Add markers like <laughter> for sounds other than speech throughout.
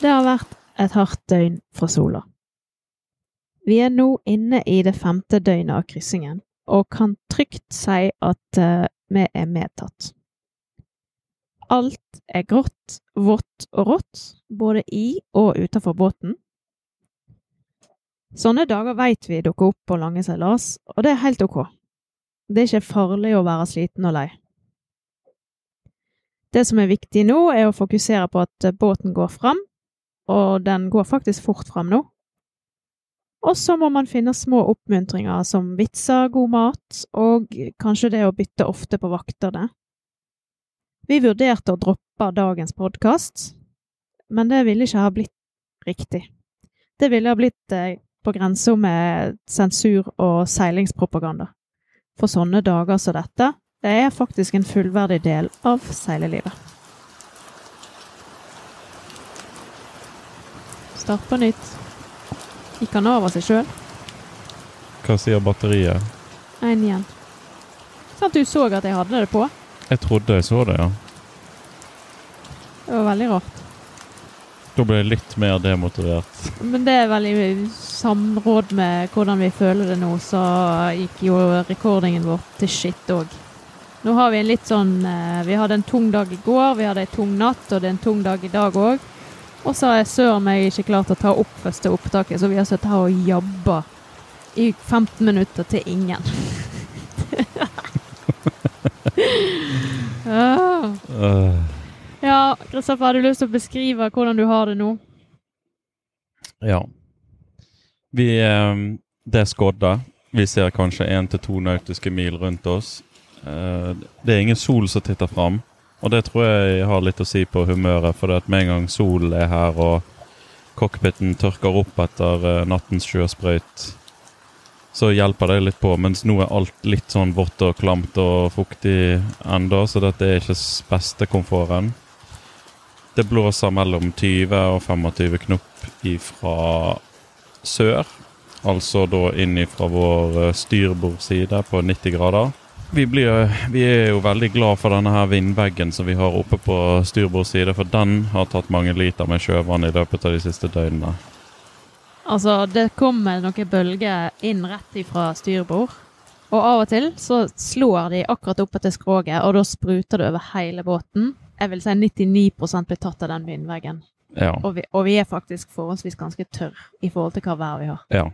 Det har vært et hardt døgn fra sola. Vi er nå inne i det femte døgnet av kryssingen, og kan trygt si at uh, vi er medtatt. Alt er grått, vått og rått, både i og utenfor båten. Sånne dager veit vi dukker opp på lange seilas, og det er helt ok. Det er ikke farlig å være sliten og lei. Det som er viktig nå, er å fokusere på at båten går fram, og den går faktisk fort fram nå. Og så må man finne små oppmuntringer som vitser, god mat, og kanskje det å bytte ofte på vaktene. Vi vurderte å droppe dagens podkast, men det ville ikke ha blitt riktig. Det ville ha blitt eh, på grensa med sensur og seilingspropaganda. For sånne dager som dette, det er faktisk en fullverdig del av seilelivet. Start på nytt. Gikk han av seg sjøl? Hva sier batteriet? Én igjen. Sant du så at jeg hadde det på? Jeg trodde jeg så det, ja. Det var veldig rart. Da ble jeg litt mer demotivert. Men det er vel i samråd med hvordan vi føler det nå, så gikk jo rekordingen vår til shit òg. Nå har vi en litt sånn eh, Vi hadde en tung dag i går, vi hadde en tung natt, og det er en tung dag i dag òg. Og så har jeg søren meg ikke klart å ta opp første opptaket, så vi har sittet her og jabba i 15 minutter til ingen. <laughs> ah. Uh, Ja, Kristoffer, har du lyst til å beskrive hvordan du har det nå? ja. Vi eh, Det er skodda. Vi ser kanskje én til to nautiske mil rundt oss. Eh, det er ingen sol som titter fram, og det tror jeg har litt å si på humøret. For det at med en gang solen er her og cockpiten tørker opp etter eh, nattens sjøsprøyt, så hjelper det litt på. Mens nå er alt litt sånn vått og klamt og fuktig enda, så dette er ikke beste komforten. Det blåser mellom 20 og 25 knop ifra sør. Altså da inn ifra vår styrbordside styrbordsside på 90 grader. Vi, blir, vi er jo veldig glad for denne her vindveggen som vi har oppe på styrbord side, for den har tatt mange liter med sjøvann i løpet av de siste døgnene. Altså, det kommer noen bølger inn rett ifra styrbord. Og av og til så slår de akkurat opp etter skroget, og da spruter det over hele båten. Jeg vil si 99 blir tatt av den vindveggen. Ja. Og vi, og vi er faktisk forholdsvis ganske tørr i forhold til hva vær vi har. ja.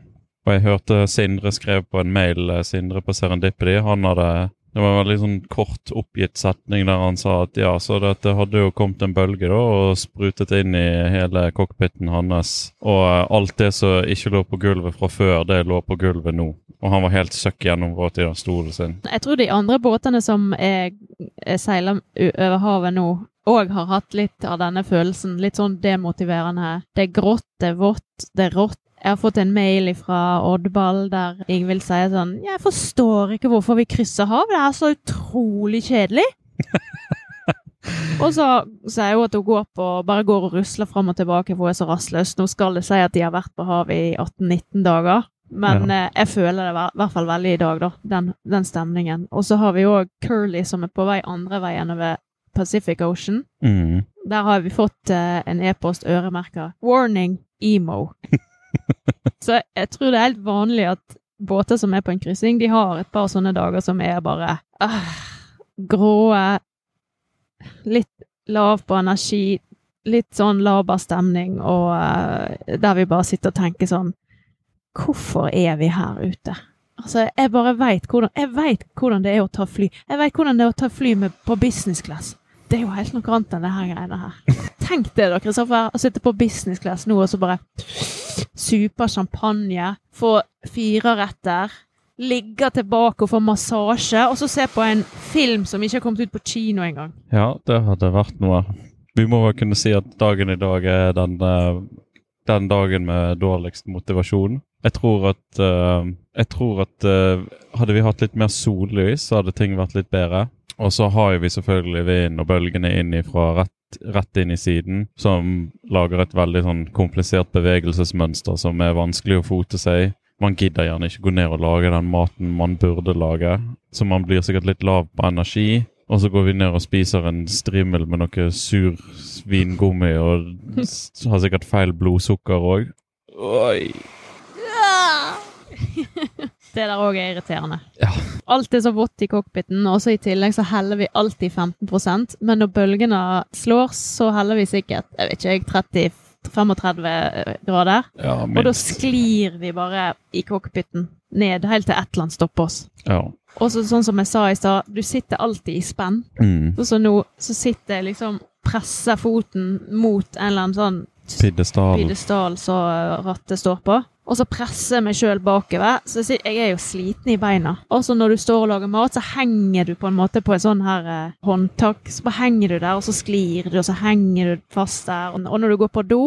Og jeg hørte Sindre skrev på en mail, eh, Sindre på Serendipity, han hadde det var en veldig sånn kort oppgitt setning der han sa at ja, så det hadde jo kommet en bølge da og sprutet inn i hele cockpiten hans. Og eh, alt det som ikke lå på gulvet fra før, det lå på gulvet nå. Og han var helt søkk gjennomvåt i den stolen sin. Jeg tror de andre båtene som er, er seiler over havet nå, òg har hatt litt av denne følelsen. Litt sånn demotiverende. Det er grått, det er vått, det er rått. Jeg har fått en mail fra Oddball der Ingvild sier sånn Jeg forstår ikke hvorfor vi krysser hav, det er så utrolig kjedelig. <laughs> og så sier hun at hun går på, bare går og rusler fram og tilbake, for hun er så rastløs. Nå skal det si at de har vært på havet i 18-19 dager. Men eh, jeg føler det i hvert fall veldig i dag, da. Den, den stemningen. Og så har vi òg Curly som er på vei andre veien over Pacific Ocean. Mm. Der har vi fått eh, en e-post øremerka 'Warning emo'. <laughs> så jeg tror det er helt vanlig at båter som er på en kryssing, de har et par sånne dager som er bare øh, gråe, litt lav på energi, litt sånn laber stemning, og øh, der vi bare sitter og tenker sånn Hvorfor er vi her ute? Altså, jeg bare veit hvordan, hvordan det er å ta fly. Jeg veit hvordan det er å ta fly med, på business class. Det er jo helt noe annet enn det her greiene her. Tenk det, da, Kristoffer. Å sitte på business class nå og så bare supe champagne, få fireretter, ligge tilbake og få massasje, og så se på en film som ikke har kommet ut på kino engang. Ja, det hadde vært noe. Vi må vel kunne si at dagen i dag er den, eh, den dagen med dårligst motivasjon. Jeg tror at, eh, jeg tror at eh, hadde vi hatt litt mer sollys, så hadde ting vært litt bedre. Og så har vi selvfølgelig vinden og bølgene inn fra rett, rett inn i siden, som lager et veldig sånn komplisert bevegelsesmønster som er vanskelig å fote seg i. Man gidder gjerne ikke gå ned og lage den maten man burde lage, så man blir sikkert litt lav på energi. Og så går vi ned og spiser en strimmel med noe sur vingummi og har sikkert feil blodsukker òg. Oi! <laughs> <laughs> Det der òg er irriterende. Ja. Alt er så vått i cockpiten, og så i tillegg så heller vi alltid 15% men når bølgene slår, så heller vi sikkert jeg vet ikke, jeg, 30-35 grader. Ja, Og da sklir vi bare i cockpiten ned helt til et eller annet stopper oss. Ja. Og så sånn som jeg sa i stad, du sitter alltid i spenn. Mm. Så nå så sitter jeg liksom presser foten mot en eller annen sånn pidestall så rattet står på. Og så presser jeg meg sjøl bakover. Så jeg er jo sliten i beina. Og så når du står og lager mat, så henger du på en måte på en sånn her eh, håndtak. Så bare henger du der, og så sklir du, og så henger du fast der. Og, når du går på do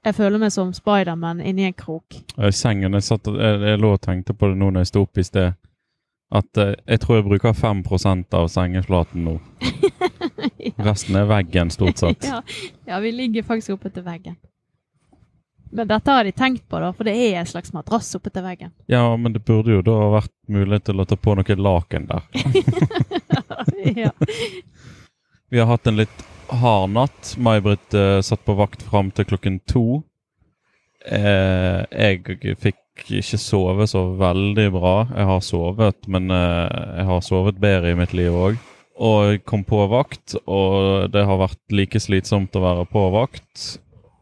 Jeg føler meg som Spiderman inni en krok. Sengen jeg, satt, jeg, jeg lå og tenkte på det nå når jeg sto opp i sted. At eh, jeg tror jeg bruker 5 av sengeflaten nå. <laughs> Resten er veggen, stort sett. <laughs> ja, ja, vi ligger faktisk oppe til veggen. Men dette har de tenkt på, da, for det er en slags madrass oppe til veggen. Ja, men det burde jo da vært mulighet til å ta på noe laken der. <laughs> ja. Vi har hatt en litt hard natt. May-Britt eh, satt på vakt fram til klokken to. Eh, jeg fikk ikke sove så veldig bra. Jeg har sovet, men eh, jeg har sovet bedre i mitt liv òg. Og jeg kom på vakt, og det har vært like slitsomt å være på vakt.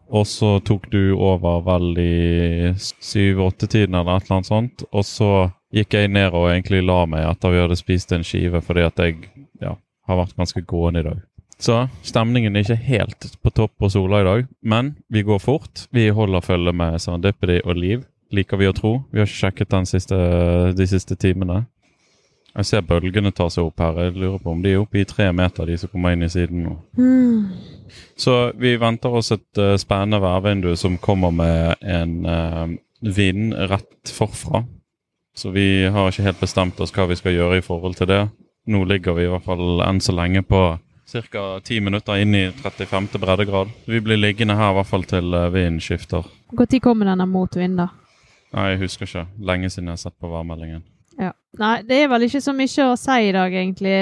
Og så tok du over vel i syv-åtte-tiden eller et eller annet sånt. Og så gikk jeg ned og egentlig la meg etter vi hadde spist en skive, fordi at jeg ja, har vært ganske gående i dag. Så stemningen er ikke helt på topp på Sola i dag, men vi går fort. Vi holder følge med Serendipity og Liv, liker vi å tro. Vi har ikke sjekket siste, de siste timene. Jeg ser bølgene ta seg opp her. Jeg lurer på om de er oppe i tre meter, de som kommer inn i siden nå. Så vi venter oss et uh, spennende værvindu som kommer med en uh, vind rett forfra. Så vi har ikke helt bestemt oss hva vi skal gjøre i forhold til det. Nå ligger vi i hvert fall enn så lenge på ca. 10 minutter inn i 35. breddegrad. Vi blir liggende her i hvert fall til uh, vinden skifter. Når kommer denne motvinden, da? Nei, jeg husker ikke. Lenge siden jeg har sett på værmeldingen. Ja. Nei, det er vel ikke så mye å si i dag, egentlig.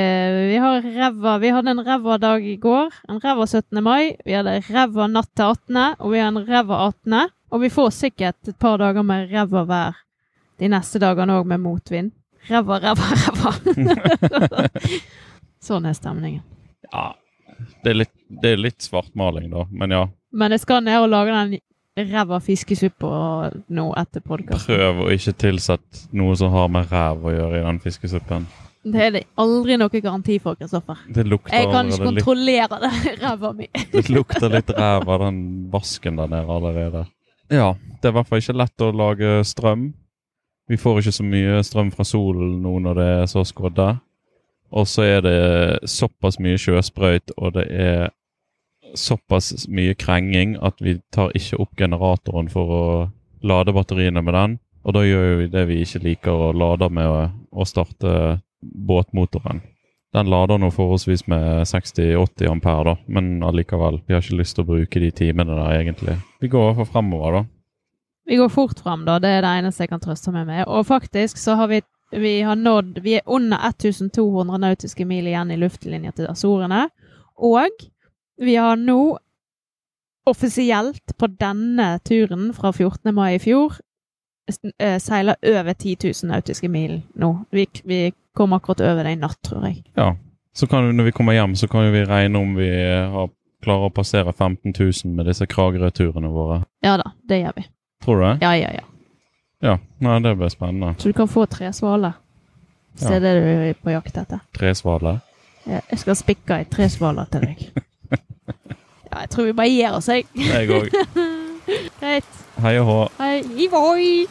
Vi, har ræva, vi hadde en ræva dag i går. En ræva 17. mai. Vi hadde ræva natt til 18., og vi har en ræva 18. Og vi får sikkert et par dager med ræva vær de neste dagene òg, med motvind. Ræva, ræva, ræva. <laughs> sånn er stemningen. Ja, det er litt, det er litt svartmaling, da. Men ja, Men jeg skal ned og lage den ræva fiskesuppa nå etter podkasten. prøv å ikke tilsette noe som har med ræv å gjøre i den fiskesuppen. Det er det aldri noe garanti for, Kristoffer. Jeg kan ikke litt kontrollere det <laughs> ræva mi. Det lukter litt ræv av den vasken der nede allerede. Ja, det er i hvert fall ikke lett å lage strøm. Vi får ikke så mye strøm fra solen nå når det er så skodde. Og så er det såpass mye sjøsprøyt, og det er såpass mye krenging at vi tar ikke opp generatoren for å lade batteriene med den. Og da gjør vi det vi ikke liker, å lade med å, starte båtmotoren. Den lader nå forholdsvis med 60-80 ampere, da, men allikevel. Vi har ikke lyst til å bruke de timene der, egentlig. Vi går i fremover, da. Vi går fort frem, da. Det er det eneste jeg kan trøste meg med. Og faktisk så har vi, vi har nådd Vi er under 1200 nautiske mil igjen i luftlinja til Azorene. Og vi har nå offisielt på denne turen fra 14. mai i fjor eh, seila over 10 000 nautiske mil nå. Vi, vi kom akkurat over det i natt, tror jeg. Ja. Så kan, når vi kommer hjem, så kan vi regne om vi har, klarer å passere 15 000 med disse Kragerø-turene våre. Ja da, det gjør vi. Tror du det? Ja, ja, ja. Ja. Nei, det blir spennende. Så du kan få tre svaler. Hvis Ja. det er det du er på jakt etter. Tre svaler. Ja, jeg skal spikke i tre svaler til deg. <laughs> Ja, jeg tror vi bare gir oss, jeg. Jeg òg. <laughs> Greit. Hei og hå. Hei, Ivoi!